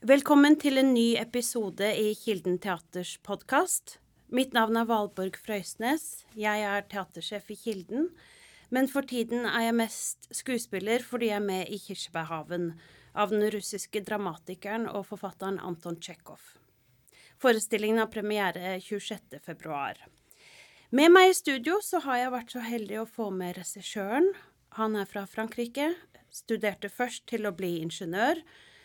Velkommen til en ny episode i Kilden teaters podkast. Mitt navn er Valborg Frøysnes. Jeg er teatersjef i Kilden. Men for tiden er jeg mest skuespiller fordi jeg er med i Kirsebærhaven av den russiske dramatikeren og forfatteren Anton Tsjekhov. Forestillingen har premiere 26.2. Med meg i studio så har jeg vært så heldig å få med regissøren. Han er fra Frankrike, studerte først til å bli ingeniør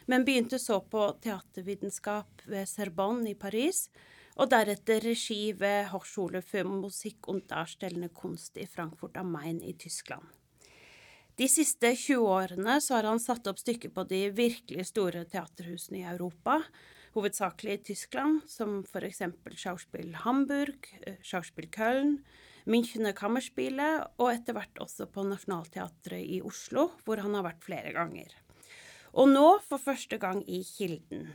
men begynte så på teatervitenskap ved Sorbonne i Paris, og deretter regi ved Hochschule für Musik und Darstellende Kunst i Frankfurt am Main i Tyskland. De siste 20 årene har han satt opp stykker på de virkelig store teaterhusene i Europa, hovedsakelig i Tyskland, som eksempel Schauspiel Hamburg, eh, Schauspiel Köln, Münchener Kammerspiele og etter hvert også på Nationaltheatret i Oslo, hvor han har vært flere ganger. Og nå for første gang i Kilden.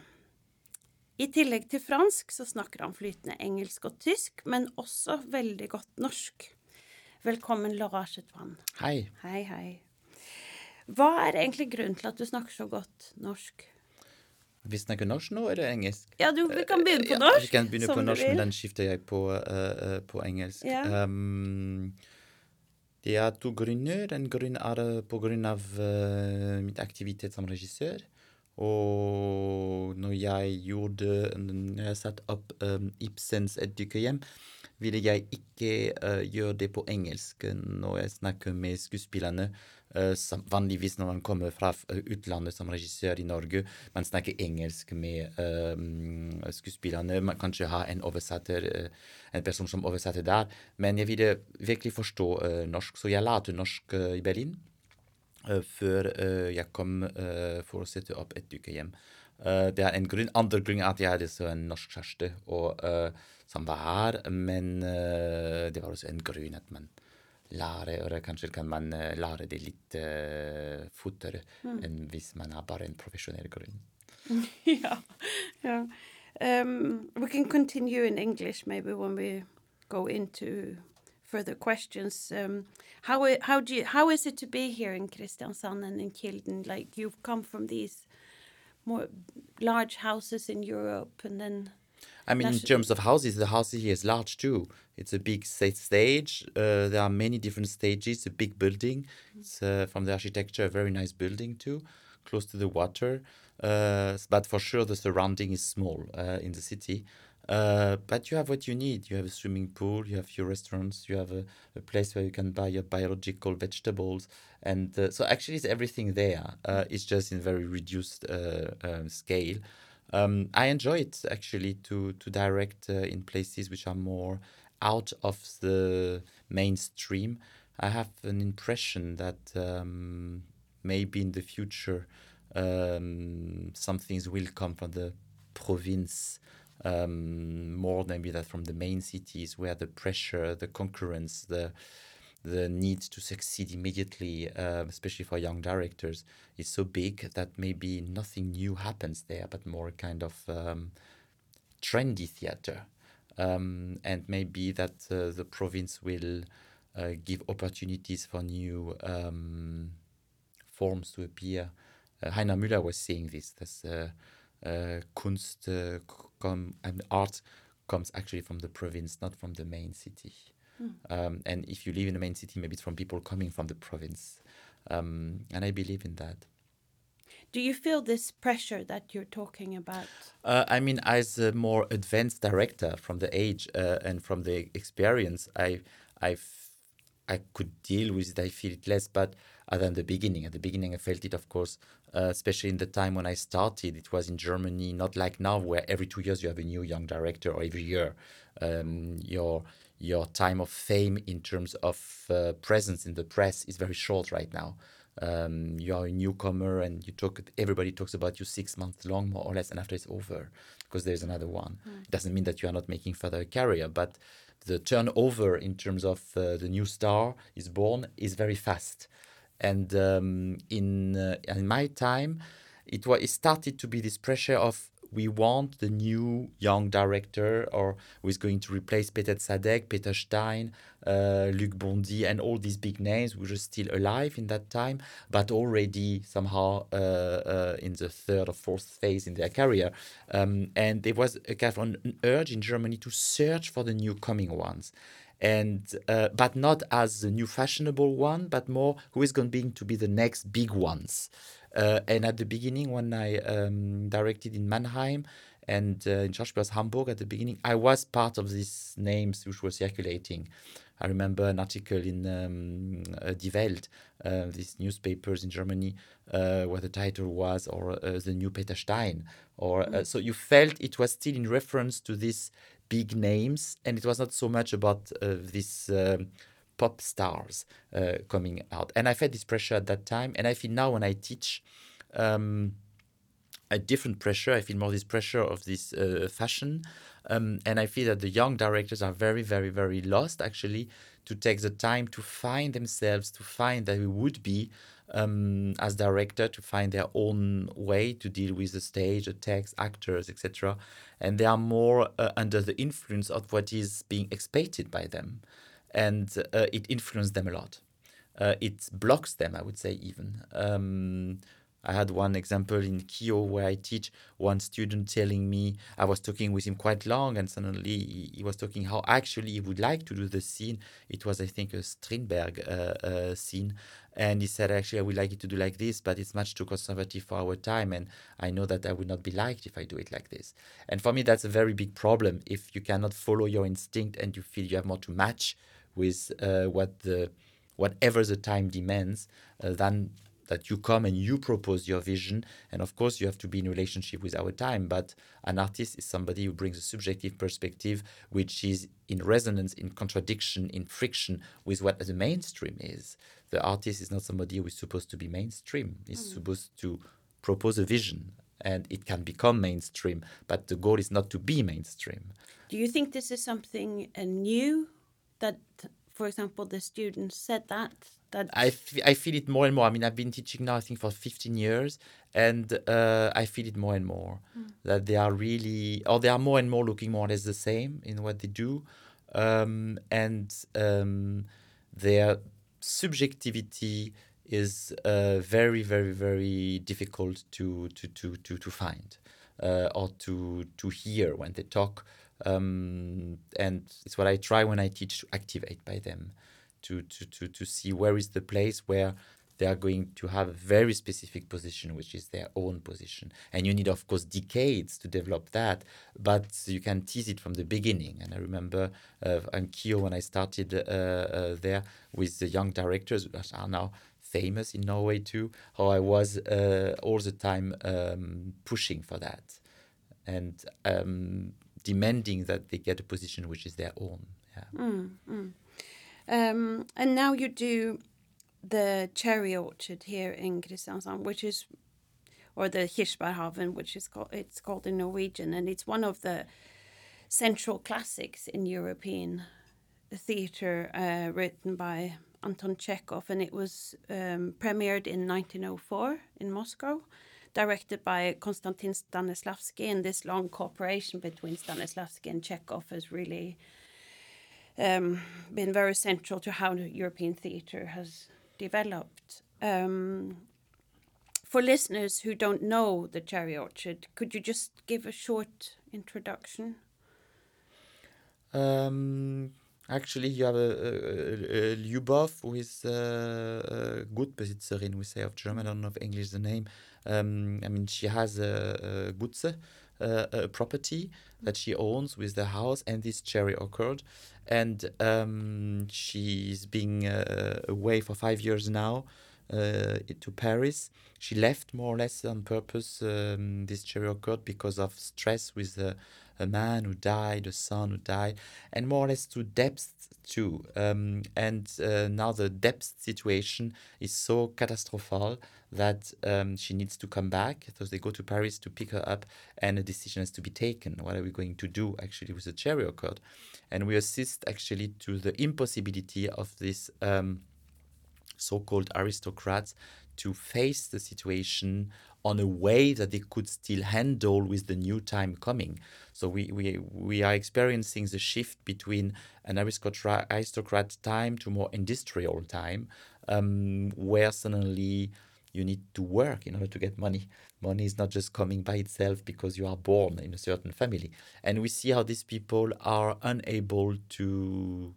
I tillegg til fransk så snakker han flytende engelsk og tysk, men også veldig godt norsk. Velkommen, Laura Chetwan. Hei. Hei, hei. Hva er egentlig grunnen til at du snakker så godt norsk? Vi snakker norsk nå, eller engelsk? Ja, du, vi kan begynne på norsk. Ja, vi kan begynne på norsk, men den skifter jeg på, uh, på engelsk. Ja. Um, det er to grunner. En grunn er på grunn av uh, mitt aktivitet som regissør. Og når jeg gjorde Når jeg satte opp um, Ibsens Et dykkerhjem, ville jeg ikke uh, gjøre det på engelsk når jeg snakker med skuespillerne. Uh, vanligvis når man kommer fra utlandet som regissør i Norge, man snakker engelsk med uh, skuespillerne. Man ikke ha en uh, en person som oversetter der. Men jeg ville virkelig forstå norsk, så jeg lærte norsk i Berlin før jeg kom for å sette opp et dykkerhjem. det er en grunn. Andre grunn at jeg hadde så en norsk kjæreste som var her, men det var også en grunn at man lære, og kanskje kan man uh, lære det litt uh, fortere mm. enn hvis man har bare en profesjonell grunn. yeah, yeah. Um, we can continue in English maybe when we go into further questions. Um, how how do you, how is it to be here in Kristiansand and in Kilden? Like you've come from these more large houses in Europe, and then I mean, in terms of houses, the house here is large too. It's a big stage. Uh, there are many different stages. A big building. It's uh, from the architecture a very nice building too, close to the water. Uh, but for sure, the surrounding is small uh, in the city. Uh, but you have what you need. You have a swimming pool. You have your restaurants. You have a, a place where you can buy your biological vegetables. And uh, so actually, it's everything there. it's just in very reduced um, scale. Um, I enjoy it actually to to direct uh, in places which are more out of the mainstream. I have an impression that um, maybe in the future um, some things will come from the province um, more maybe that from the main cities where the pressure, the concurrence, the the need to succeed immediately, uh, especially for young directors, is so big that maybe nothing new happens there, but more kind of um, trendy theater. Um, and maybe that uh, the province will uh, give opportunities for new um, forms to appear. Uh, Heiner Müller was saying this. This uh, uh, Kunst com- and art comes actually from the province, not from the main city. Mm. Um, and if you live in the main city, maybe it's from people coming from the province. Um, and I believe in that. Do you feel this pressure that you're talking about? Uh, I mean, as a more advanced director from the age uh, and from the experience, I, I, I could deal with it. I feel it less, but other than the beginning. At the beginning, I felt it, of course, uh, especially in the time when I started. It was in Germany, not like now, where every two years you have a new young director, or every year um, your your time of fame in terms of uh, presence in the press is very short right now. Um, you are a newcomer and you talk everybody talks about you six months long more or less and after it's over because there's another one mm. it doesn't mean that you are not making further career but the turnover in terms of uh, the new star is born is very fast and um, in uh, in my time it was it started to be this pressure of we want the new young director or who is going to replace Peter Zadek, Peter Stein, uh, Luc Bondy, and all these big names who were still alive in that time, but already somehow uh, uh, in the third or fourth phase in their career. Um, and there was a kind of an urge in Germany to search for the new coming ones and uh, but not as the new fashionable one, but more who is going to be the next big ones. Uh, and at the beginning, when I um, directed in Mannheim and uh, in Schauspielhaus Hamburg at the beginning, I was part of these names which were circulating. I remember an article in um, uh, Die Welt, uh, these newspapers in Germany, uh, where the title was, or uh, the new Peter Stein. Or uh, so you felt it was still in reference to these big names, and it was not so much about uh, these um, pop stars uh, coming out. And I felt this pressure at that time, and I feel now when I teach. Um, a different pressure. I feel more this pressure of this uh, fashion, um, and I feel that the young directors are very, very, very lost actually to take the time to find themselves, to find that we would be um, as director, to find their own way to deal with the stage, the text, actors, etc. And they are more uh, under the influence of what is being expected by them, and uh, it influences them a lot. Uh, it blocks them, I would say, even. Um, I had one example in KHiO where I teach one student telling me I was talking with him quite long and suddenly he, he was talking how actually he would like to do the scene. It was I think a Strindberg uh, uh, scene and he said actually I would like it to do like this but it's much too conservative for our time and I know that I would not be liked if I do it like this. And for me that's a very big problem if you cannot follow your instinct and you feel you have more to match with uh, what the whatever the time demands uh, than that you come and you propose your vision. And of course you have to be in relationship with our time. But an artist is somebody who brings a subjective perspective which is in resonance in contradiction in friction with what the mainstream is. The artist is not somebody who is supposed to be mainstream. He's mm. supposed to propose a vision and it can become mainstream but the goal is not to be mainstream. Do you think this is something uh, new that for example the students said that that I, I feel it more and more. I mean, I've been teaching now, I think, for 15 years, and uh, I feel it more and more mm. that they are really, or they are more and more looking more or less the same in what they do, um, and um, their subjectivity is uh, very, very, very difficult to to to to, to find uh, or to to hear when they talk. Um, and it's what I try when I teach to activate by them to, to, to, to see where is the place where they are going to have a very specific position, which is their own position. And you need, of course, decades to develop that, but you can tease it from the beginning. And I remember uh, on KHiO when I started uh, uh, there with the young directors, which are now famous in Norway too, how I was uh, all the time um, pushing for that and um, demanding that they get a position which is their own. Yeah. Mm, mm. Um, and now you do the cherry orchard here in Kristiansand, which is, or the Kirsebærhaven, which is called, it's called in Norwegian, and it's one of the central classics in European theatre, uh, written by Anton Chekhov, and it was um, premiered in 1904 in Moscow, directed by Konstantin Stanislavski. And this long cooperation between Stanislavski and Chekhov has really um, been very central to how European theatre has developed. Um, for listeners who don't know the Cherry Orchard, could you just give a short introduction? Um, actually, you have a, a, a Lyubov, who is a, a good Besitzerin, we say of German, I don't know if English the name. Um, I mean, she has a, a Gutze, uh, a property that she owns with the house and this cherry orchard and um, she's been uh, away for five years now to Paris. She left more or less on purpose. Um, this cherry because of stress with a, a, man who died, a son who died, and more or less to depth too. Um, and uh, now the depth situation is so catastrophic that um, she needs to come back. So they go to Paris to pick her up, and a decision has to be taken. What are we going to do actually with the cherry? And we assist actually to the impossibility of this um, so called aristocrats to face the situation on a way that they could still handle with the new time coming. So we, we, we are experiencing the shift between an aristocrat, time to more industrial time, um, where suddenly you need to work in order to get money. Money is not just coming by itself because you are born in a certain family. And we see how these people are unable to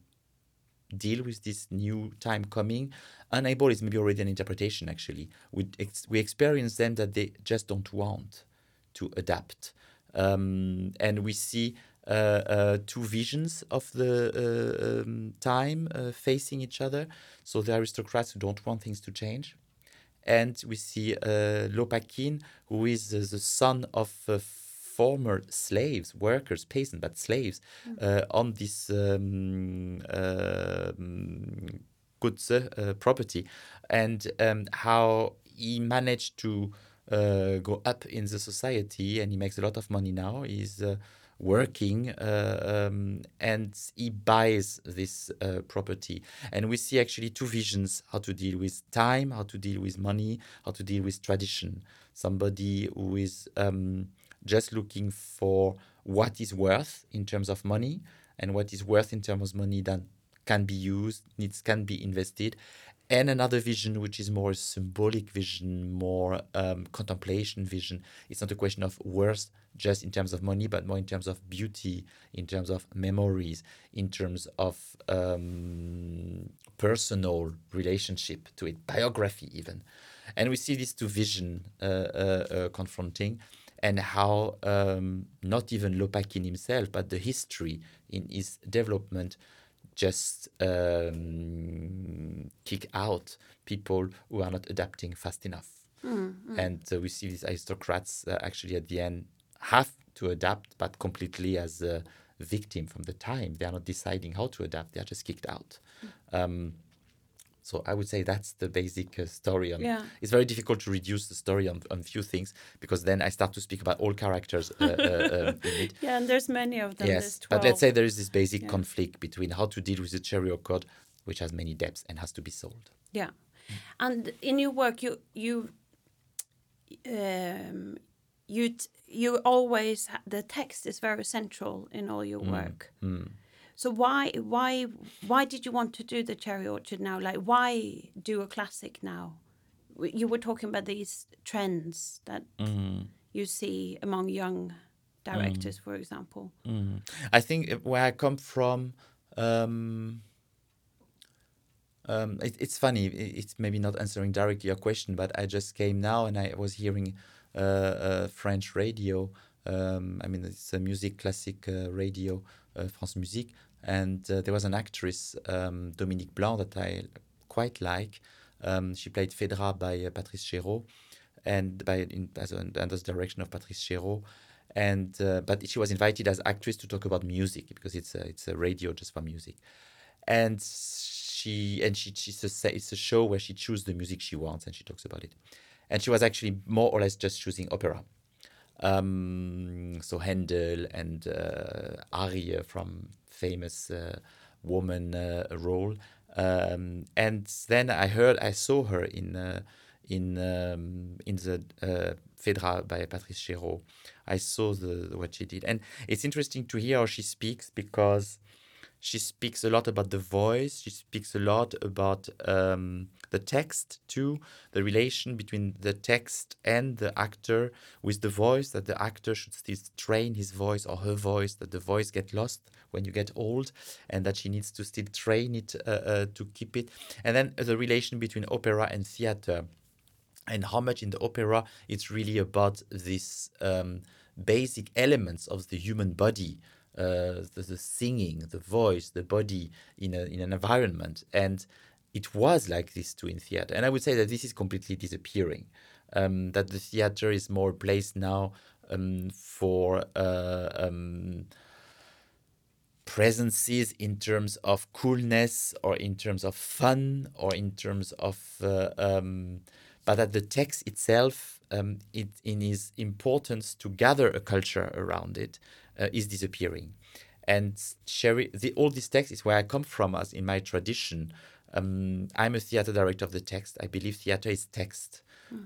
deal with this new time coming. Unable is maybe already an interpretation, actually. We, ex- we experience them that they just don't want to adapt. Um, and we see uh, uh, two visions of the uh, um, time uh, facing each other. So the aristocrats who don't want things to change. And we see uh, Lopakin, who is the son of uh, former slaves, workers, peasants, but slaves, mm. on this um, goods property, and um, how he managed to uh, go up in the society and he makes a lot of money now. He's uh, working uh, um, and he buys this uh, property. And we see actually two visions how to deal with time, how to deal with money, how to deal with tradition. Somebody who is um, just looking for what is worth in terms of money and what is worth in terms of money that can be used, needs can be invested, and another vision which is more symbolic vision more um, contemplation vision. It's not a question of worth just in terms of money but more in terms of beauty in terms of memories in terms of um, personal relationship to it biography even. And we see these two vision uh, uh, uh, confronting and how um, not even Lopakin himself but the history in his development just um, kick out people who are not adapting fast enough. Mm-hmm. And uh, we see these aristocrats uh, actually at the end have to adapt, but completely as a victim from the time. They are not deciding how to adapt, they are just kicked out. Mm-hmm. Um, so I would say that's the basic uh, story. On, yeah. It's very difficult to reduce the story on, on few things because then I start to speak about all characters uh, uh, uh Yeah, and there's many of them. Yes, but let's say there is this basic yeah. conflict between how to deal with the chariot code, which has many depths and has to be solved. Yeah, and in your work, you you um, you you always the text is very central in all your mm. work. Mm. So why why why did you want to do the cherry orchard now? Like why do a classic now? You were talking about these trends that mm. you see among young directors, mm. for example. Mm. I think where I come from. Um, um, it, it's funny. It's maybe not answering directly your question, but I just came now and I was hearing uh, uh, French radio. Um, I mean, it's a music classic uh, radio France Musique, and uh, there was an actress, um, Dominique Blanc, that I quite like. Um, she played Phaedra by uh, Patrice Chéreau, and by in, as under the direction of Patrice Chéreau. And but she was invited as actress to talk about music because it's a, it's a radio just for music, and she and she she's a, it's a show where she chooses the music she wants and she talks about it, and she was actually more or less just choosing opera um, so Handel and uh, Arie from famous uh, woman uh, role. Um, and then I heard, I saw her in uh, in um, in the uh, Phaedra by Patrice Chéreau. I saw the what she did, and it's interesting to hear how she speaks because she speaks a lot about the voice. She speaks a lot about um, the text too, the relation between the text and the actor with the voice. That the actor should still train his voice or her voice. That the voice get lost when you get old, and that she needs to still train it uh, uh, to keep it. And then the relation between opera and theater, and how much in the opera it's really about these um, basic elements of the human body uh, the, the, singing, the voice, the body in, a, in an environment. And it was like this too in theater. And I would say that this is completely disappearing. Um, that the theater is more a place now um, for uh, um, presences in terms of coolness or in terms of fun or in terms of, uh, um, but that the text itself, um, it, in its importance to gather a culture around it, uh, is disappearing. And Sherry, the, all these texts is where I come from as in my tradition. Um, I'm a theater director of the text. I believe theater is text.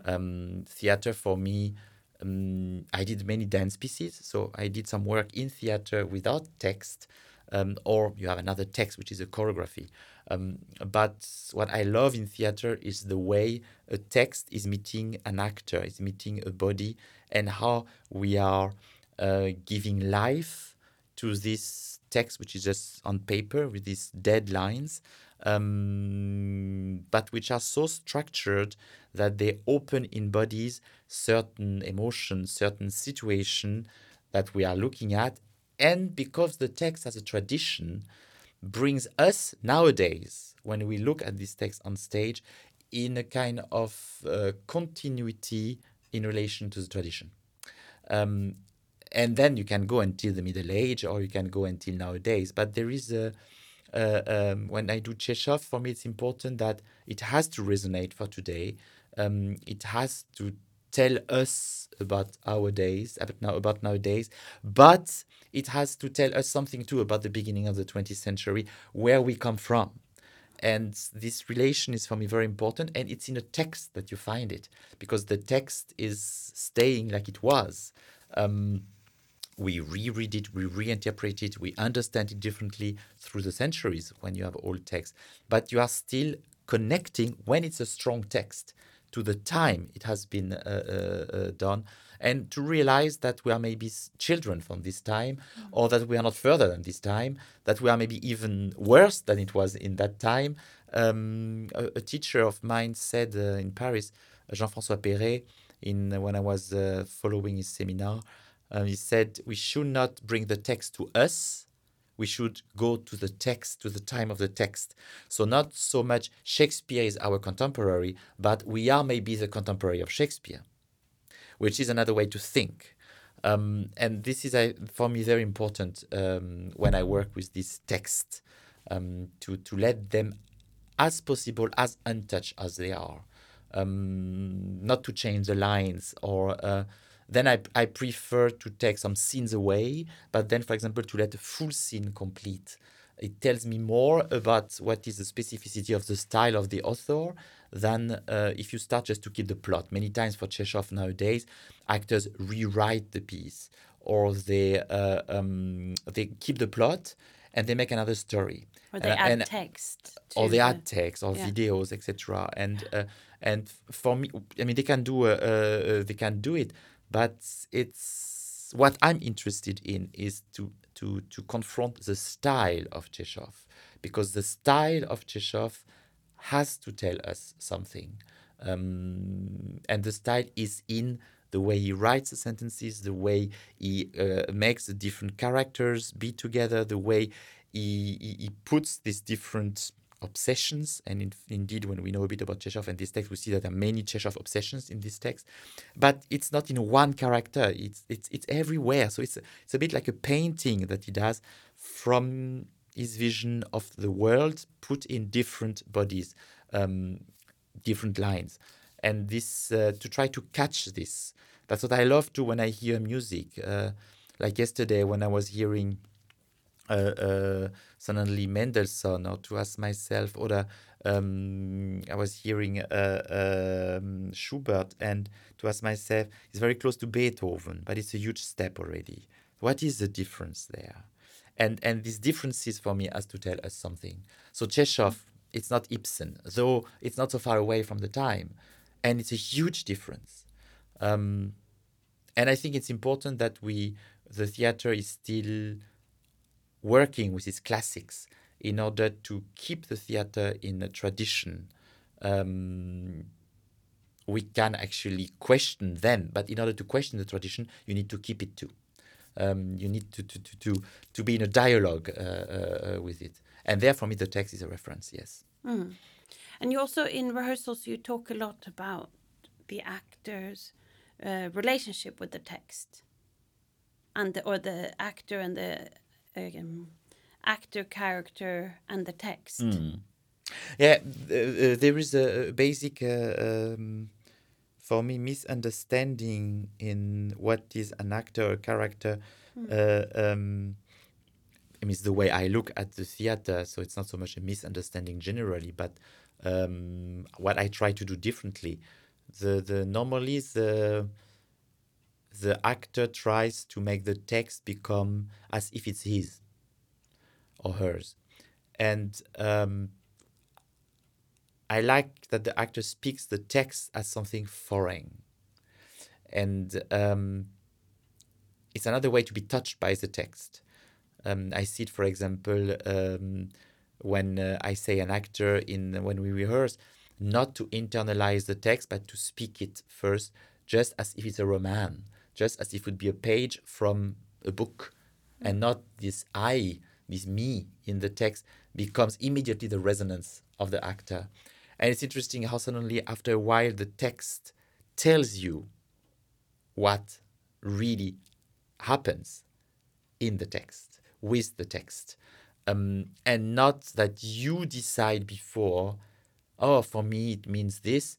Um, theater for me, um, I did many dance pieces, so I did some work in theater without text, um, or you have another text which is a choreography. Um, but what I love in theater is the way a text is meeting an actor, is meeting a body, and how we are uh, giving life to this text, which is just on paper with these dead lines, um, but which are so structured that they open in bodies certain emotions, certain situation that we are looking at. And because the text as a tradition, brings us nowadays, when we look at this text on stage, in a kind of uh, continuity in relation to the tradition. Um, and then you can go until the Middle Age or you can go until nowadays. But there is a, uh, um, when I do Tchekhov, for me it's important that it has to resonate for today. Um, it has to tell us about our days, about now about nowadays, but it has to tell us something too about the beginning of the 20th century, where we come from. And this relation is for me very important, and it's in a text that you find it because the text is staying like it was. Um, we reread it, we reinterpret it, we understand it differently through the centuries when you have old text. But you are still connecting when it's a strong text to the time it has been uh, uh, uh done and to realize that we are maybe children from this time or that we are not further than this time, that we are maybe even worse than it was in that time. Um, a, a, teacher of mine said uh, in Paris, Jean-François Perret, in, when I was uh, following his seminar, um, he said, We should not bring the text to us. We should go to the text, to the time of the text. So, not so much Shakespeare is our contemporary, but we are maybe the contemporary of Shakespeare, which is another way to think. Um, and this is, for me, very important um, when I work with this text um, to, to let them, as possible, as untouched as they are, um, not to change the lines or. Uh, then I, I prefer to take some scenes away, but then, for example, to let a full scene complete. It tells me more about what is the specificity of the style of the author than uh, if you start just to keep the plot. Many times for Tchekhov nowadays, actors rewrite the piece or they uh, um, they keep the plot and they make another story. Or they add text. Or they the, add text or yeah. videos, etc. And uh, and for me, I mean, they can do uh, uh, they can do it, but it's what I'm interested in is to to to confront the style of Tchekhov because the style of Tchekhov has to tell us something, um, and the style is in the way he writes the sentences, the way he uh, makes the different characters be together, the way he, he, he puts these different obsessions. And in, indeed, when we know a bit about Tchekhov and this text, we see that there are many Tchekhov obsessions in this text. But it's not in one character; it's it's it's everywhere. So it's it's a bit like a painting that he does from his vision of the world, put in different bodies, um, different lines, and this uh, to try to catch this. That's what I love to when I hear music. Uh, like yesterday when I was hearing uh, uh, suddenly Mendelssohn or to ask myself, or um, I was hearing uh, Schubert and to ask myself, it's very close to Beethoven, but it's a huge step already. What is the difference there? And and these differences for me has to tell us something. So Tchekhov, it's not Ibsen, though it's not so far away from the time, and it's a huge difference. Um, and I think it's important that we, the theater is still working with its classics in order to keep the theater in a tradition. Um, we can actually question them, but in order to question the tradition, you need to keep it too. Um, you need to, to, to, to, to be in a dialogue uh, uh, with it. And there, for me, the text is a reference, yes. Mm. And you also, in rehearsals, you talk a lot about the actor's uh, relationship with the text and the, or the actor and the um, actor, character, and the text. Mm. Yeah, uh, there is a basic, uh, um, for me, misunderstanding in what is an actor or character. Mm. Uh, um, I mean, it's the way I look at the theater, so it's not so much a misunderstanding generally, but um, what I try to do differently. The the normally the the actor tries to make the text become as if it's his or hers, and um, I like that the actor speaks the text as something foreign, and um, it's another way to be touched by the text. Um, I see it, for example, um, when uh, I say an actor in when we rehearse, not to internalize the text, but to speak it first, just as if it's a roman, just as if it would be a page from a book, and not this I, this me in the text becomes immediately the resonance of the actor. And it's interesting how suddenly, after a while, the text tells you what really happens in the text, with the text. Um, and not that you decide before, oh, for me it means this.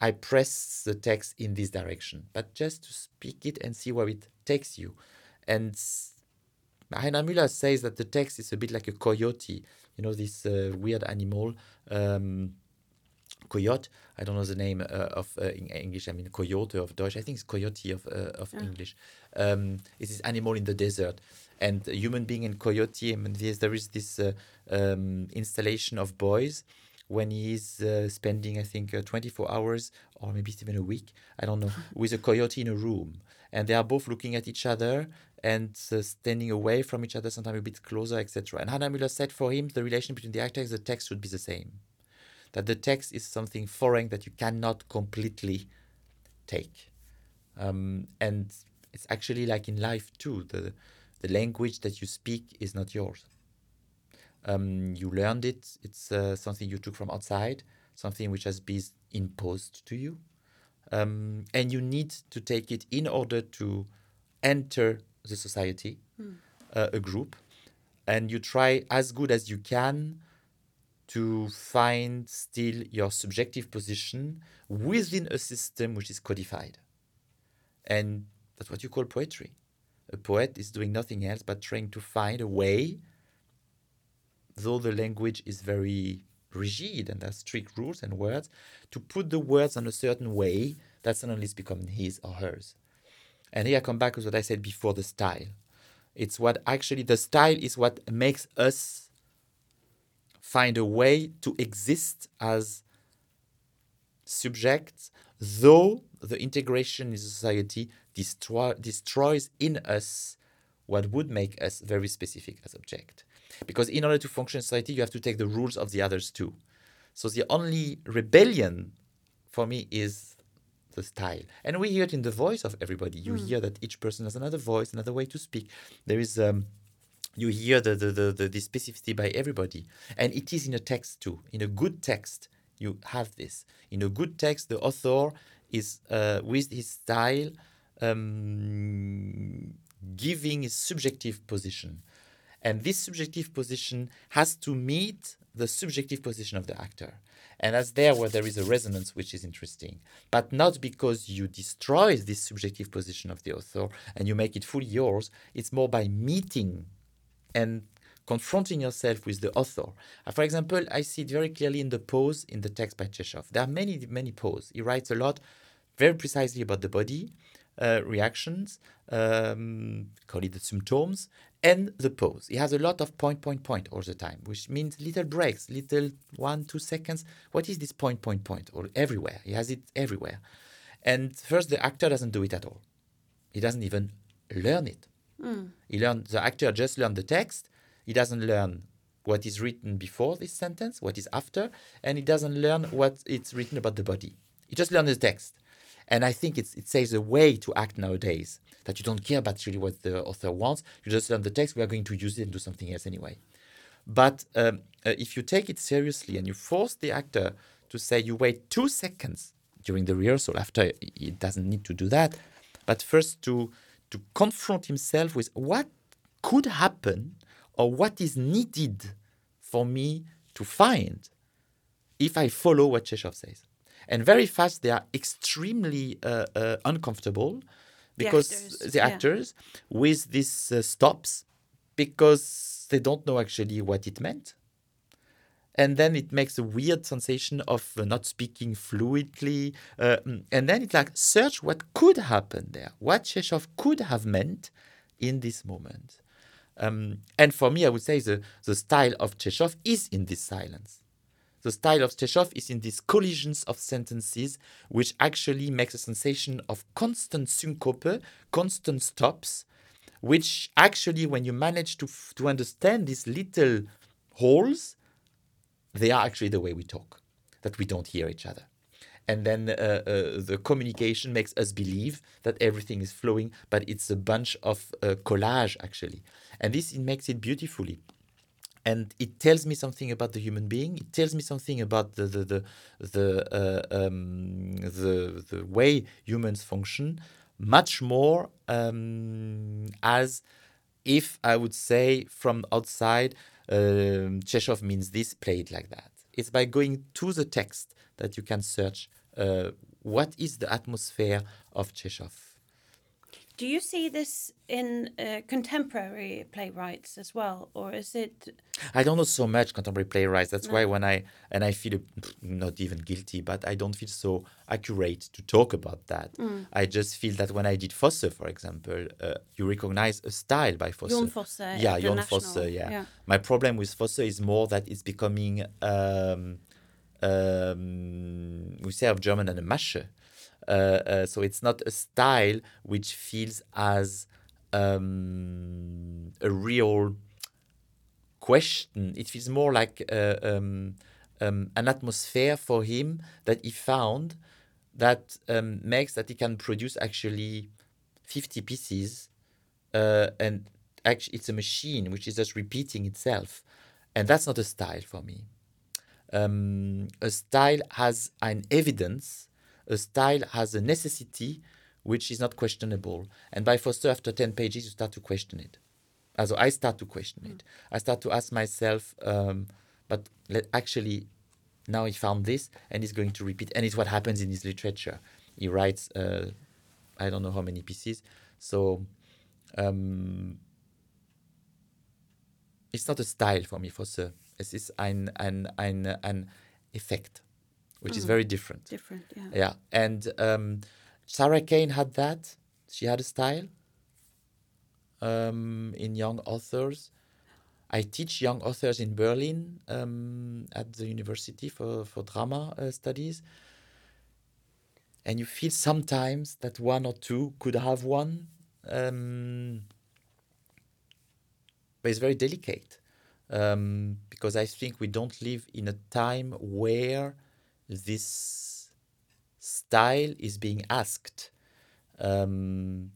I press the text in this direction, but just to speak it and see where it takes you. And Heiner Müller says that the text is a bit like a coyote, you know, this uh, weird animal. Um, coyote. I don't know the name uh, of uh, in English. I mean, coyote of Deutsch. I think it's coyote of uh, of Yeah. English. Um, it's this animal in the desert, and a human being and coyote. I mean, there's, this uh, um, installation of Beuys when he's uh, spending, I think, uh, 24 hours or maybe even a week. I don't know, with a coyote in a room, and they are both looking at each other and uh, standing away from each other, sometimes a bit closer, etc. And Heiner Müller said for him, the relation between the actor and the text should be the same that the text is something foreign that you cannot completely take. Um, and it's actually like in life too. The, the language that you speak is not yours. Um, you learned it, it's uh, something you took from outside, something which has been imposed to you. Um, and you need to take it in order to enter the society, uh, a group, and you try as good as you can to find still your subjective position within a system which is codified. And that's what you call poetry. A poet is doing nothing else but trying to find a way, though the language is very rigid and there's strict rules and words, to put the words on a certain way that suddenly is becoming his or hers. And here I come back to what I said before the style. It's what actually the style is what makes us find a way to exist as subjects, though the integration in society destroy, destroys in us what would make us very specific as object. Because in order to function in society, you have to take the rules of the others too. So the only rebellion for me is the style. And we hear it in the voice of everybody. You hear that each person has another voice, another way to speak. There is um, you hear the, the, the, the, the specificity by everybody. And it is in a text too. In a good text, you have this. In a good text, the author is, uh, with his style, um, giving his subjective position. And this subjective position has to meet the subjective position of the actor. And that's there where there is a resonance which is interesting. But not because you destroy this subjective position of the author and you make it fully yours, it's more by meeting and confronting yourself with the author. Uh, For example, I see it very clearly in the pose in the text by Chekhov. There are many, many poses. He writes a lot, very precisely about the body, uh, reactions, um, call it the symptoms, and the pose. He has a lot of point, point, point all the time, which means little breaks, little one, two seconds. What is this point, point, point? Or everywhere. He has it everywhere. And first, the actor doesn't do it at all. He doesn't even learn it. Hmm. He learned the actor just learned the text. He doesn't learn what is written before this sentence, what is after, and he doesn't learn what it's written about the body. He just learns the text. And I think it's, it saves a way to act nowadays that you don't care about really what the author wants. You just learn the text. We are going to use it and do something else anyway. But um, uh, if you take it seriously and you force the actor to say, you wait two seconds during the rehearsal, after he doesn't need to do that, but first to to confront himself with what could happen or what is needed for me to find if I follow what Chekhov says. And very fast, they are extremely uh, uh, uncomfortable The because actors, the yeah. actors with these uh, stops because they don't know actually what it meant. and then it makes a weird sensation of uh, not speaking fluidly. Uh, mm, and then it's like search what could happen there, what Tchekhov could have meant in this moment. Um, and for me, I would say the, the style of Tchekhov is in this silence. The style of Tchekhov is in these collisions of sentences, which actually makes a sensation of constant syncope, constant stops, which actually, when you manage to, to understand these little holes, they are actually the way we talk, that we don't hear each other. And then uh, uh, the communication makes us believe that everything is flowing, but it's a bunch of uh, collage actually. And this it makes it beautifully. And it tells me something about the human being. It tells me something about the the the the, uh, um, the, the way humans function, much more um, as if I would say from outside um, Tchekhov means this, play it like that. It's by going to the text that you can search uh, what is the atmosphere of Tchekhov. Do you see this in uh, contemporary playwrights as well, or is it? I don't know so much contemporary playwrights. That's no. why when I and I feel not even guilty, but I don't feel so accurate to talk about that. Mm. I just feel that when I did Fosse, for example, uh, you recognize a style by Fosse. Jon Fosse. Yeah, Jon Fosse. Yeah. yeah. My problem with Fosse is more that it's becoming. Um, um, we say of German and a Masche. Uh, uh, so it's not a style which feels as um, a real question. It feels more like uh, um, um, an atmosphere for him that he found that um, makes that he can produce actually 50 pieces uh, and actually it's a machine which is just repeating itself and that's not a style for me um, a style has an evidence a style has a necessity which is not questionable. And by Fosse, after 10 pages, you start to question it. Also, I start to question it. I start to ask myself, um, but actually, now he found this and he's going to repeat. And it's what happens in his literature. He writes, uh, I don't know how many pieces. So, um, it's not a style for me, Fosse. Es ist ein, ein, ein, ein Effekt which mm. is very different. Different, yeah. Yeah, and um, Sarah Kane had that. She had a style um, in young authors. I teach young authors in Berlin um, at the university for, for drama uh, studies. And you feel sometimes that one or two could have one. Um, but it's very delicate um, because I think we don't live in a time where this style is being asked. Um,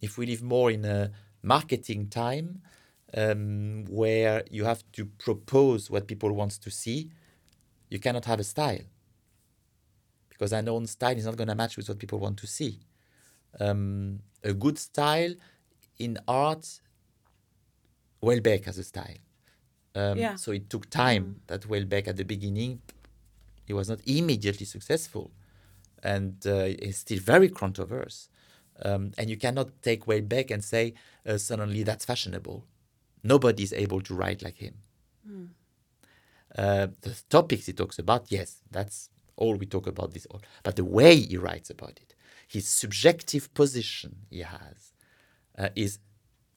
if we live more in a marketing time um, where you have to propose what people want to see, you cannot have a style because an own style is not going to match with what people want to see. Um, a good style in art, Houellebecq has a style. Um, yeah. So it took time mm. that Houellebecq at the beginning he was not immediately successful and uh, is still very controversial. Um, and you cannot take way back and say uh, suddenly that's fashionable. Nobody is able to write like him. Mm. Uh, the topics he talks about, yes, that's all we talk about this all. But the way he writes about it, his subjective position he has, uh, is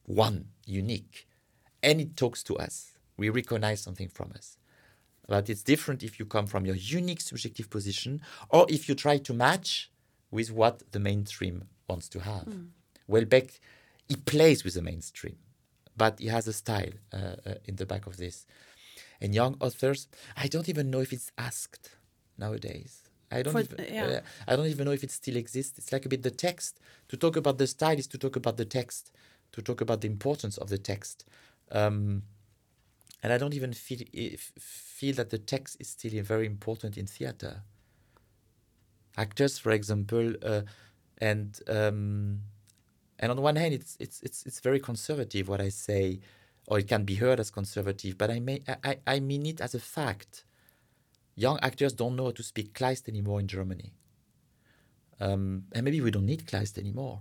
one, unique, and it talks to us. We recognize something from us. But it's different if you come from your unique subjective position or if you try to match with what the mainstream wants to have. Mm. Houellebecq, he plays with the mainstream, but he has a style uh, uh, in the back of this. And young authors, I don't even know if it's asked nowadays. I don't, For, even, yeah. uh, I don't even know if it still exists. It's like a bit the text. To talk about the style is to talk about the text, to talk about the importance of the text. Um, and I don't even feel feel that the text is still very important in theater. Actors, for example, uh, and um, and on one hand, it's it's it's it's very conservative what I say, or it can be heard as conservative, but I may I, I mean it as a fact. Young actors don't know how to speak Kleist anymore in Germany. Um, and maybe we don't need Kleist anymore.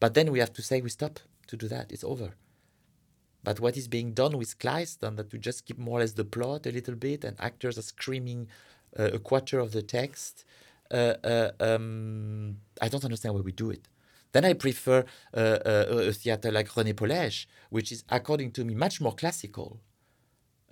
But then we have to say we stop to do that. It's over But what is being done with Kleist, and that we just keep more or less the plot a little bit, and actors are screaming uh, a quarter of the text. Uh, uh, um, I don't understand why we do it. Then I prefer uh, uh, a theater like René Pollesch, which is, according to me, much more classical.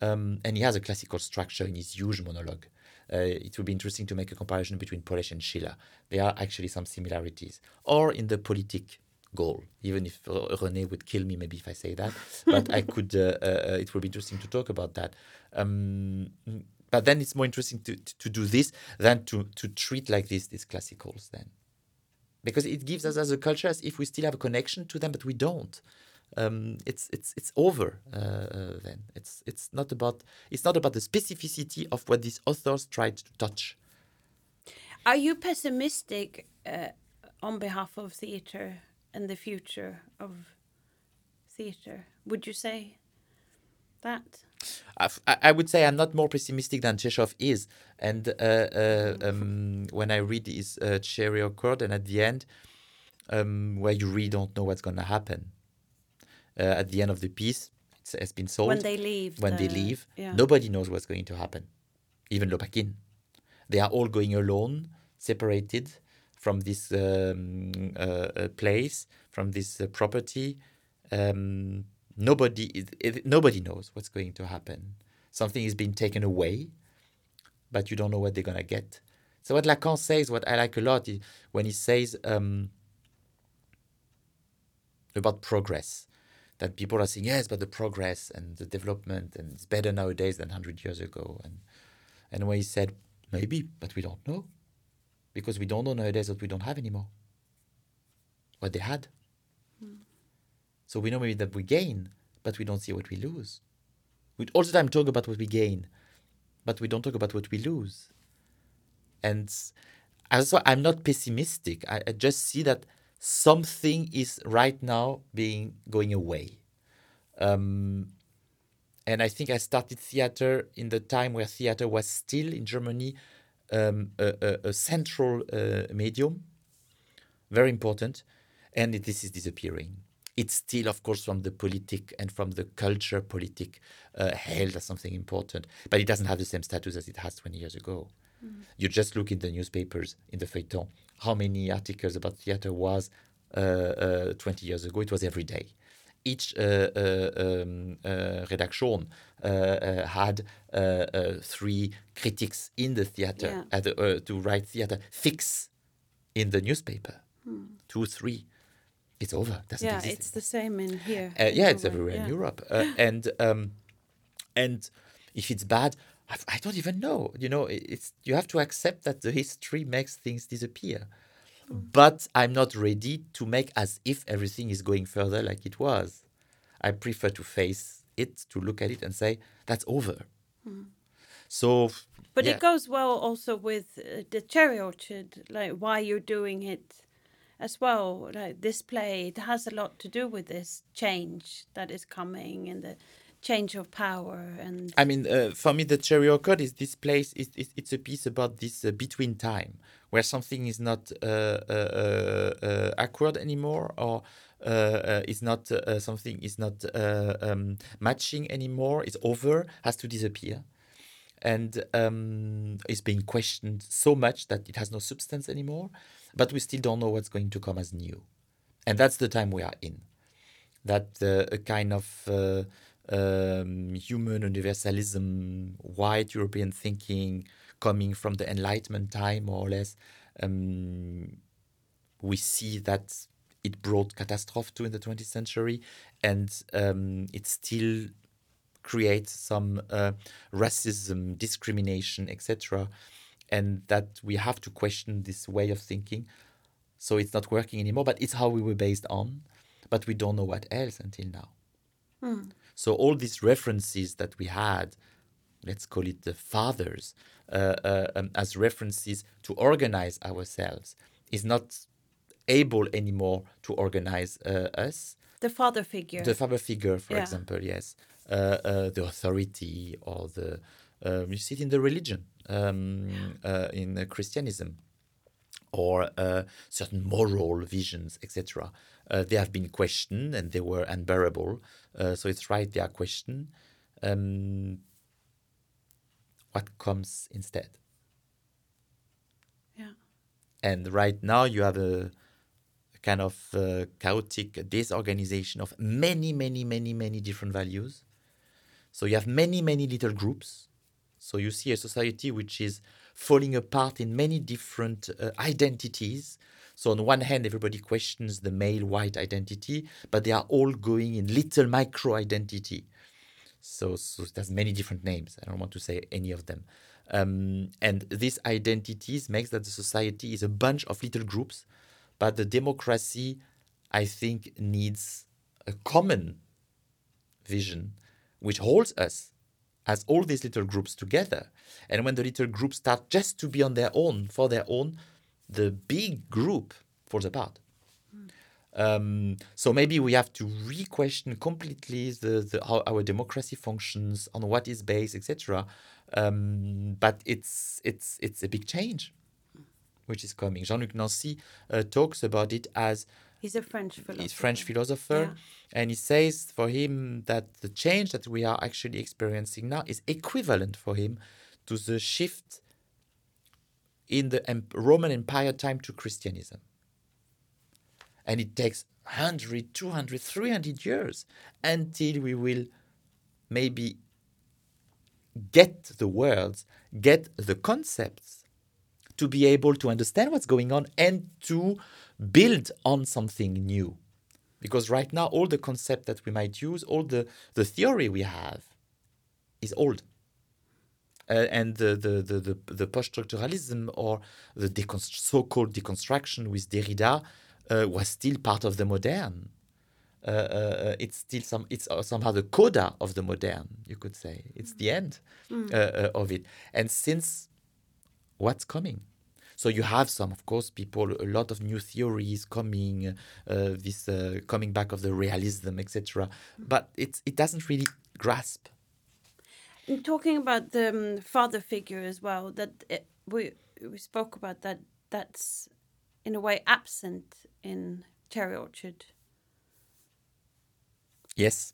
Um, and he has a classical structure in his huge monologue. Uh, it would be interesting to make a comparison between Polèche and Schiller. There are actually some similarities. Or in the politique goal, even if uh, René would kill me maybe if I say that. But I could, uh, uh, it would be interesting to talk about that. Um, but then it's more interesting to, to, to do this than to, to treat like this these classicals then because it gives us as a culture as if we still have a connection to them, but we don't. Um, it's it's it's over uh, uh, then. It's it's not about it's not about the specificity of what these authors tried to touch. Are you pessimistic uh, on behalf of theatre and the future of theatre? Would you say that? I, I would say I'm not more pessimistic than Chekhov is. And uh, uh, um, when I read his uh, Cherry Orchard, and at the end, um, where you really don't know what's going to happen. Uh, at the end of the piece, it has been sold. When they leave. when they leave, Yeah. nobody knows what's going to happen. Even Lopakin. They are all going alone, separated from this um, uh, uh, place, from this uh, property. Um, nobody, is, it, nobody knows what's going to happen. Something is being taken away, but you don't know what they're gonna get. So what Lacan says, what I like a lot, is when he says um, about progress, that people are saying yes, but the progress and the development and it's better nowadays than hundred years ago, and and when he said maybe, but we don't know, because we don't know nowadays what we don't have anymore, what they had. So we know maybe that we gain, but we don't see what we lose. We all the time talk about what we gain, but we don't talk about what we lose. And also, I'm not pessimistic. I, I just see that something is right now being going away. Um, and I think I started theater in the time where theater was still in Germany um, a, a, a central uh, medium, very important, and this is disappearing. It's still, of course, from the politic and from the culture politic uh, held as something important, but it doesn't have the same status as it has 20 years ago. You just look in the newspapers, in the feuilleton, how many articles about theater was uh, uh, 20 years ago. It was every day. Each uh, uh, um, uh, redaction uh, uh, had uh, uh, three critics in the theater Yeah. at the, uh, to write theater fix in the newspaper. Two, three. It's over. Doesn't Yeah, exist it's the same in here. uh, in yeah, it's Norway, everywhere in. Europe, uh, and um, and if it's bad, I, I don't even know. You know, it's you have to accept that the history makes things disappear. But I'm not ready to make as if everything is going further like it was. I prefer to face it, to look at it, and say that's over. So, But yeah. it goes well also with uh, the cherry orchard, like why you're doing it as well. Like this play, it has a lot to do with this change that is coming and the change of power and I mean, uh, for me, the Cherry Orchard is this place. Is, is it's a piece about this uh, between time, where something is not uh, uh, uh, uh, awkward anymore, or is not something is not um, matching anymore. It's over, has to disappear, and um, is being questioned so much that it has no substance anymore. But we still don't know what's going to come as new, and that's the time we are in that a kind of um, human universalism, white European thinking coming from the Enlightenment time, more or less, um, we see that it brought catastrophe to in the 20th century, and um, it still creates some uh, racism, discrimination, etc., and that we have to question this way of thinking. So it's not working anymore, but it's how we were based on, but we don't know what else until now. So all these references that we had, let's call it the fathers, uh, uh, um, as references to organize ourselves, is not able anymore to organize uh, us. the father figure. The father figure, for Yeah. example, yes, uh, uh, the authority or the um, you see it in the religion, um, uh, in uh, Christianism, or uh, certain moral visions, etc. Uh, they have been questioned and they were unbearable. Uh, so it's right they are questioned. Um, what comes instead? Yeah. And right now you have a, a kind of uh, chaotic disorganization of many, many, many, many different values. So you have many, many little groups. So you see a society which is falling apart in many different uh, identities. So on one hand, everybody questions the male white identity, but they are all going in little micro identity. So, so there's many different names. I don't want to say any of them. Um, and these identities makes that the society is a bunch of little groups, but the democracy, I think, needs a common vision which holds us as all these little groups together. And when the little groups start just to be on their own, for their own, the big group falls apart. Um, so maybe we have to re-question completely the, the, how our democracy functions, on what is based, etc. Um, but it's it's it's a big change, which is coming. Jean-Luc Nancy uh, talks about it as He's a French philosopher. he's French philosopher, and he says for him that the change that we are actually experiencing now is equivalent for him to the shift in the Roman Empire time to Christianism. And it takes 100, 200, 300 years until we will maybe get the words, get the concepts to be able to understand what's going on and to build on something new. Because right now, all the concept that we might use, all the, the theory we have is old. Uh, and the, the, the, the, the post-structuralism or the deconst- so-called deconstruction with Derrida uh, was still part of the modern. Uh, uh, it's still some. It's uh, somehow the coda of the modern. You could say it's the end uh, uh, of it. And since what's coming, so you have some, of course, people, a lot of new theories coming, uh, this uh, coming back of the realism, etc. But it it doesn't really grasp. Talking about the um, father figure as well, that it, we we spoke about that. That's in a way absent in Cherry Orchard. Yes,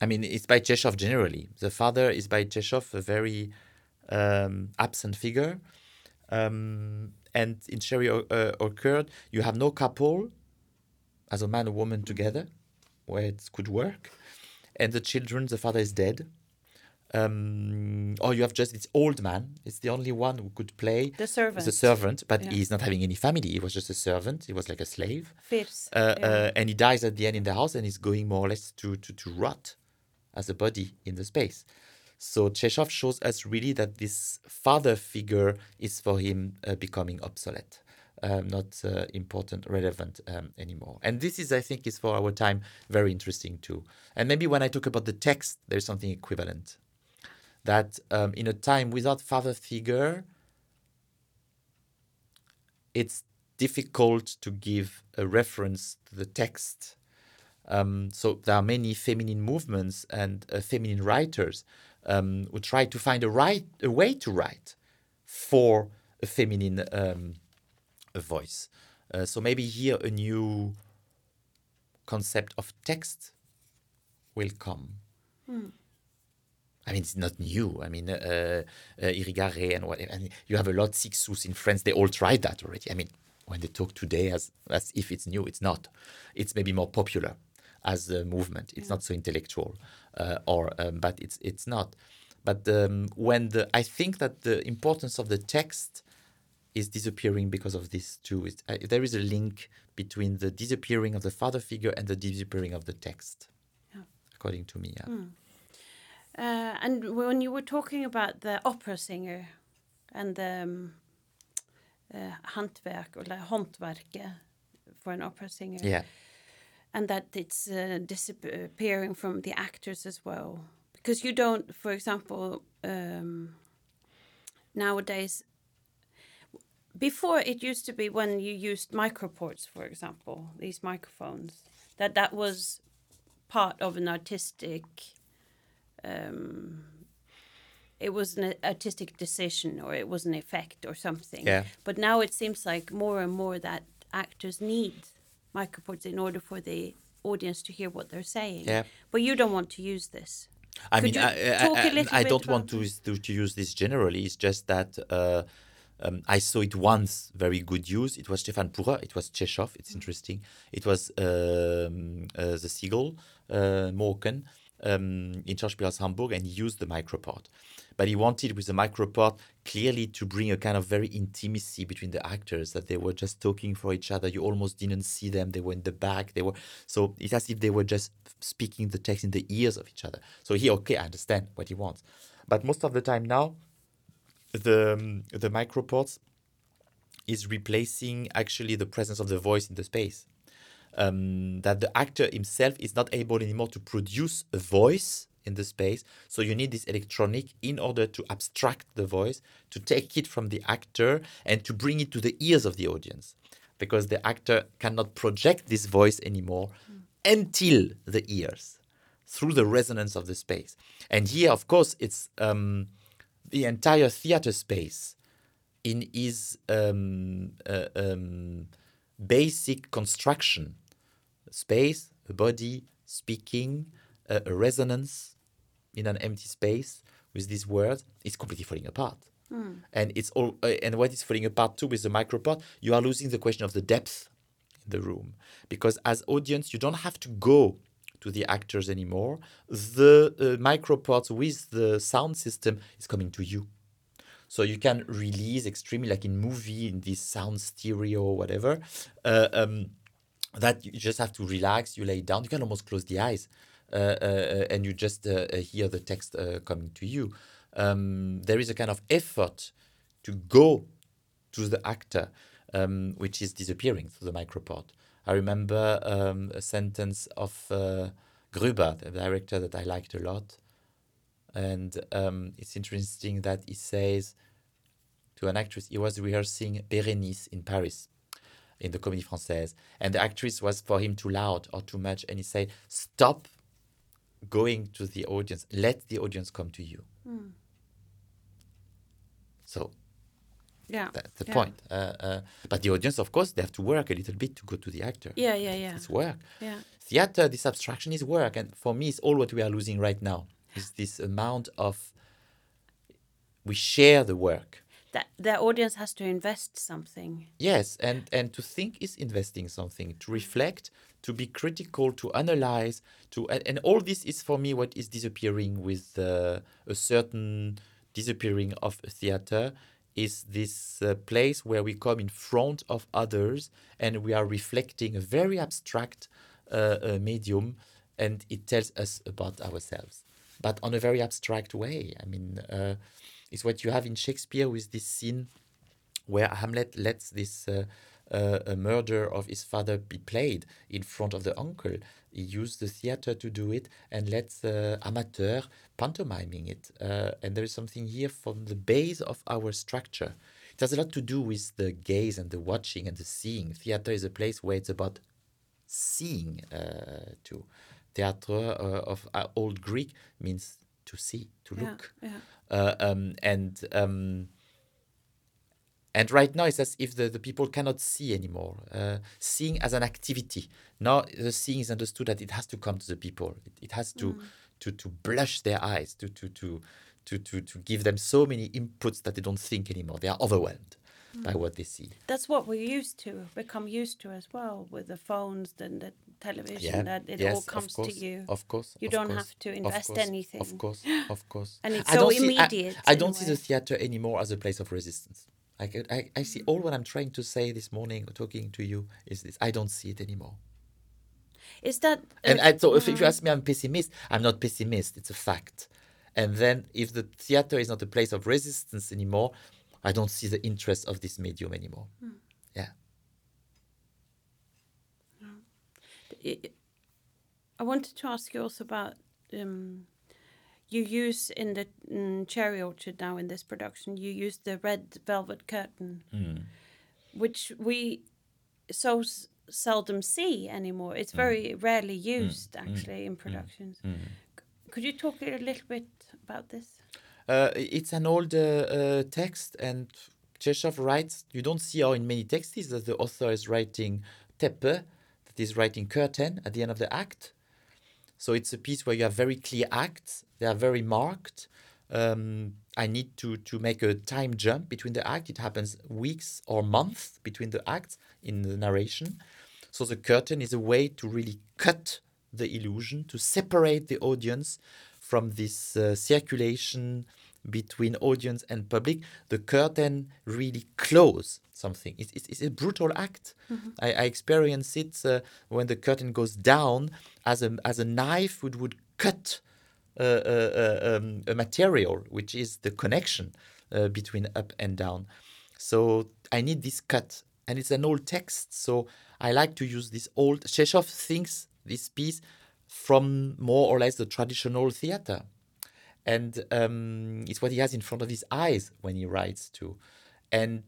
I mean it's by Chekhov generally. The father is by Chekhov a very um, absent figure, um, and in Cherry uh, Orchard you have no couple, as a man and woman together, where it could work, and the children. The father is dead. Um, or you have just this old man. It's the only one who could play The servant. the servant, but Yeah. he's not having any family. He was just a servant. He was like a slave Firs. uh, yeah. uh, and he dies at the end in the house and he's going more or less to, to, to rot as a body in the space. So Chekhov shows us really that this father figure is for him uh, becoming obsolete, um, not uh, important, relevant um, anymore. And this is, I think, is for our time very interesting too. And maybe when I talk about the text, there's something equivalent. That um, in a time without father figure, it's difficult to give a reference to the text. Um, so there are many feminine movements and uh, feminine writers um, who try to find a right a way to write for a feminine um, voice. Uh, so maybe here a new concept of text will come. I mean, it's not new. I mean, uh, uh, Irigaray and whatever. And you have a lot Cixous in France. They all tried that already. I mean, when they talk today as as if it's new, it's not. It's maybe more popular as a movement. It's not so intellectual, uh, or um, but it's it's not. But um, when the I think that the importance of the text is disappearing because of this too. Uh, there is a link between the disappearing of the father figure and the disappearing of the text, Yeah. according to me. Yeah. Uh, and when you were talking about the opera singer and the um, uh, hantverk or like håndverket for an opera singer, yeah. and that it's uh, disappearing from the actors as well, because you don't, for example, um, nowadays. Before it used to be when you used microports, for example, these microphones, that that was part of an artistic um, it was an artistic decision or it was an effect or something. Yeah. But now it seems like more and more that actors need microphones in order for the audience to hear what they're saying. Yeah. But you don't want to use this. I Could mean, I, I, I- I don't want to, to to use this generally. It's just that uh, um, I saw it once, very good use. It was Stefan Pucher. It was Chekhov. It's interesting. It was um, uh, the seagull, uh, Måken, um, in Schauspielhaus Hamburg, and used the microport. But he wanted with the microport clearly to bring a kind of very intimacy between the actors that they were just talking for each other. You almost didn't see them. They were in the back. They were so it's as if they were just speaking the text in the ears of each other. So he okay, I understand what he wants. But most of the time now, the um, the microports is replacing actually the presence of the voice in the space. Um, that the actor himself is not able anymore to produce a voice in the space. So you need this electronic in order to abstract the voice, to take it from the actor and to bring it to the ears of the audience. Because the actor cannot project this voice anymore until the ears, through the resonance of the space. And here, of course, it's um, the entire theater space in his um, uh, um, basic construction space, a body, speaking, uh, a resonance in an empty space with these words is completely falling apart. And it's all, uh, and what is falling apart too with the microport, you are losing the question of the depth in the room because as audience, you don't have to go to the actors anymore. The uh, microports with the sound system is coming to you. So you can release extremely like in movie in this sound stereo whatever. Uh, um, that you just have to relax. You lay down. You can almost close the eyes, uh, uh, uh, and you just hear the text coming to you. Um, there is a kind of effort to go to the actor, um, which is disappearing through the microport. I remember um, a sentence of uh, Grüber, the director that I liked a lot, and um, it's interesting that he says to an actress, he was rehearsing Bérénice in Paris in the Comédie Française, and the actress was for him too loud or too much, and he said, "Stop going to the audience. Let the audience come to you." So Yeah. that's the yeah. point. Uh, uh, but the audience, of course, they have to work a little bit to go to the actor. Yeah, yeah, yeah. It's work. Yeah. Theater, this abstraction is work, and for me, it's all what we are losing right now. Is this amount of we share the work. That the audience has to invest something. Yes, and and to think is investing something, to reflect, to be critical, to analyze, to and, and all this is for me what is disappearing with uh, a certain disappearing of theater is this uh, place where we come in front of others and we are reflecting a very abstract uh, uh, medium and it tells us about ourselves but on a very abstract way i mean uh, it's what you have in shakespeare with this scene where Hamlet lets this uh, uh, murder of his father be played in front of the uncle. He used the theater to do it and lets uh, amateur pantomiming it. Uh, and there is something here from the base of our structure. It has a lot to do with the gaze and the watching and the seeing. Theater is a place where it's about seeing uh, too. Theatre uh, of uh, old Greek means to see, to Yeah, look yeah. uh, um, and um, and right now it's as if the, the people cannot see anymore. Uh, seeing as an activity. Now the seeing is understood that it has to come to the people. It, it has to, to to blush their eyes, to to to to to to give them so many inputs that they don't think anymore. They are overwhelmed by what they see. That's what we're used to, become used to as well with the phones and the television. That it yes, all comes course, to you. Of course. You of don't course, have to of invest course, anything. Of course, of course. And it's I so don't see- I- immediate I, don't see the theater anymore as a place of resistance. I, I, I see all what I'm trying to say this morning, talking to you, is this. I don't see it anymore. Is that And I, so if, if you mm. ask me, I'm pessimist. I'm not pessimist. It's a fact. And then if the theater is not a place of resistance anymore, I don't see the interest of this medium anymore. Yeah. I- I wanted to ask you also about um, you use in the mm, Cherry Orchard now in this production. You use the red velvet curtain, which we so s- seldom see anymore. It's very rarely used actually in productions. C- Could you talk a little bit about this? Uh, it's an old uh, uh, text, and Chekhov writes. You don't see how in many texts that the author is writing teppe, that is writing curtain at the end of the act. So it's a piece where you have very clear acts. They are very marked. Um, I need to to make a time jump between the act. It happens weeks or months between the acts in the narration. So the curtain is a way to really cut the illusion, to separate the audience from this uh, circulation between audience and public. The curtain really close something. It's, it's, it's a brutal act. I, I experience it uh, when the curtain goes down as a, as a knife would, would cut uh, uh, uh, um, a material, which is the connection uh, between up and down. So I need this cut, and it's an old text. So I like to use this old. Chekhov thinks this piece from more or less the traditional theater, and um, it's what he has in front of his eyes when he writes too. And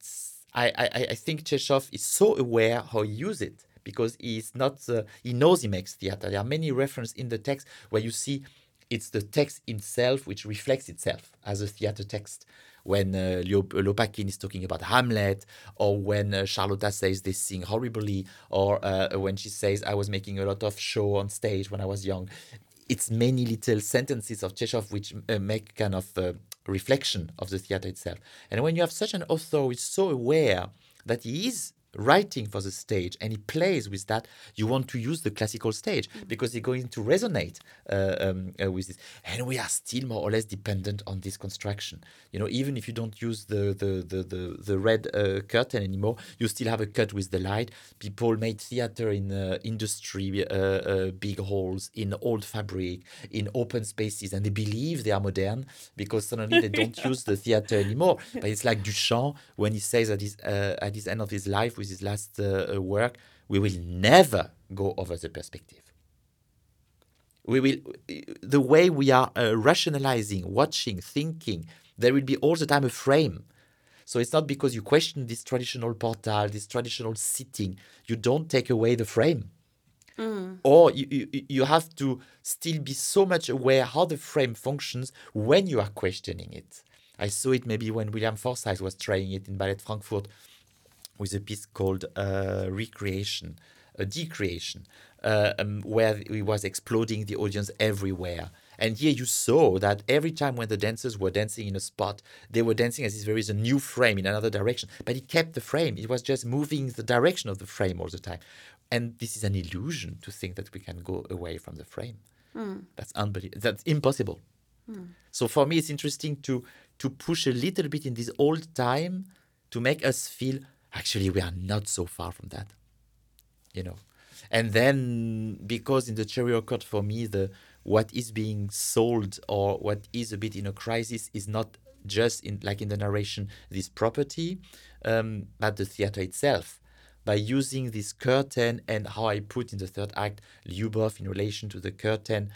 I, I, I think Chekhov is so aware how he uses it because he's not uh, he knows he makes theater. There are many references in the text where you see it's the text itself which reflects itself as a theater text. When uh, Lopakin is talking about Hamlet, or when uh, Charlotta says they sing horribly, or uh, when she says I was making a lot of show on stage when I was young, it's many little sentences of Chekhov which uh, make kind of uh, reflection of the theater itself. And when you have such an author who is so aware that he is writing for the stage and he plays with that, you want to use the classical stage because it's going to resonate uh, um, uh, with this. And we are still more or less dependent on this construction. You know, even if you don't use the the the the, the red uh, curtain anymore, you still have a cut with the light. People made theater in uh, industry, uh, uh, big halls, in old fabric, in open spaces, and they believe they are modern because suddenly they don't use the theater anymore. But it's like Duchamp when he says at his uh, at his end of his life with his last uh, uh, work, we will never go over the perspective. We will, the way we are uh, rationalizing, watching, thinking, there will be all the time a frame. So it's not because you question this traditional portal, this traditional sitting, you don't take away the frame. Or you, you, you have to still be so much aware how the frame functions when you are questioning it. I saw it maybe when William Forsythe was trying it in Ballet Frankfurt with a piece called uh, Recreation, a decreation, uh, um, where he was exploding the audience everywhere. And here you saw that every time when the dancers were dancing in a spot, they were dancing as if there is a new frame in another direction. But he kept the frame. It was just moving the direction of the frame all the time. And this is an illusion to think that we can go away from the frame. That's unbelievable. That's impossible. So for me, it's interesting to to push a little bit in this old time to make us feel actually we are not so far from that. You know, and then because in the cherry orchard for me the what is being sold or what is a bit in a crisis is not just in like in the narration this property, um, but the theater itself. By using this curtain and how I put in the third act Lyubov in relation to the curtain,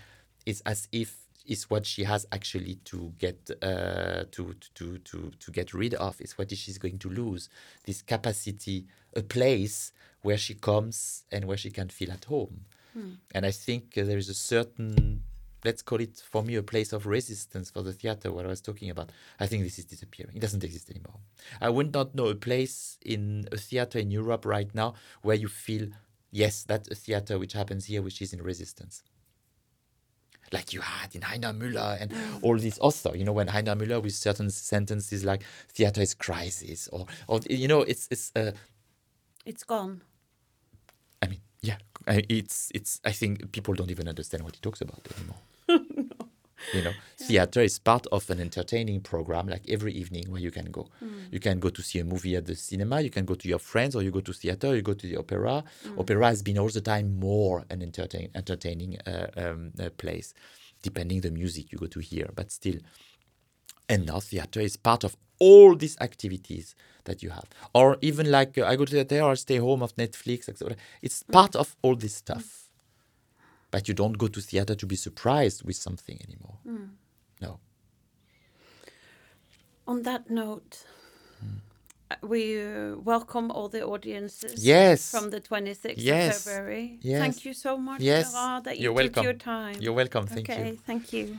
it's as if is what she has actually to get uh, to, to to to get rid of. Is what she's going to lose this capacity, a place where she comes and where she can feel at home. And I think uh, there is a certain, let's call it for me, a place of resistance for the theater, what I was talking about. I think this is disappearing. It doesn't exist anymore. I would not know a place in a theater in Europe right now where you feel, yes, that's a theater which happens here, which is in resistance. Like you had in Heiner Müller and all these author, you know, when Heiner Müller with certain sentences like theater is crisis or, or you know, it's, it's, uh, It's gone. I mean, yeah, it's it's. I think people don't even understand what he talks about anymore. You know, theater is part of an entertaining program, like every evening where you can go. You can go to see a movie at the cinema. You can go to your friends, or you go to theater. You go to the opera. Opera has been all the time more an entertain, entertaining uh, um, uh, place, depending the music you go to hear. But still, and now theater is part of all these activities that you have or even like uh, i go to the theater or stay home of netflix etc. it's part of all this stuff but you don't go to theater to be surprised with something anymore no On that note, uh, we uh, welcome all the audiences Yes. from the 26th Yes. of February. Yes. Thank you so much, Yes. That you You're took welcome. your time. you're welcome thank okay, you Okay, thank you.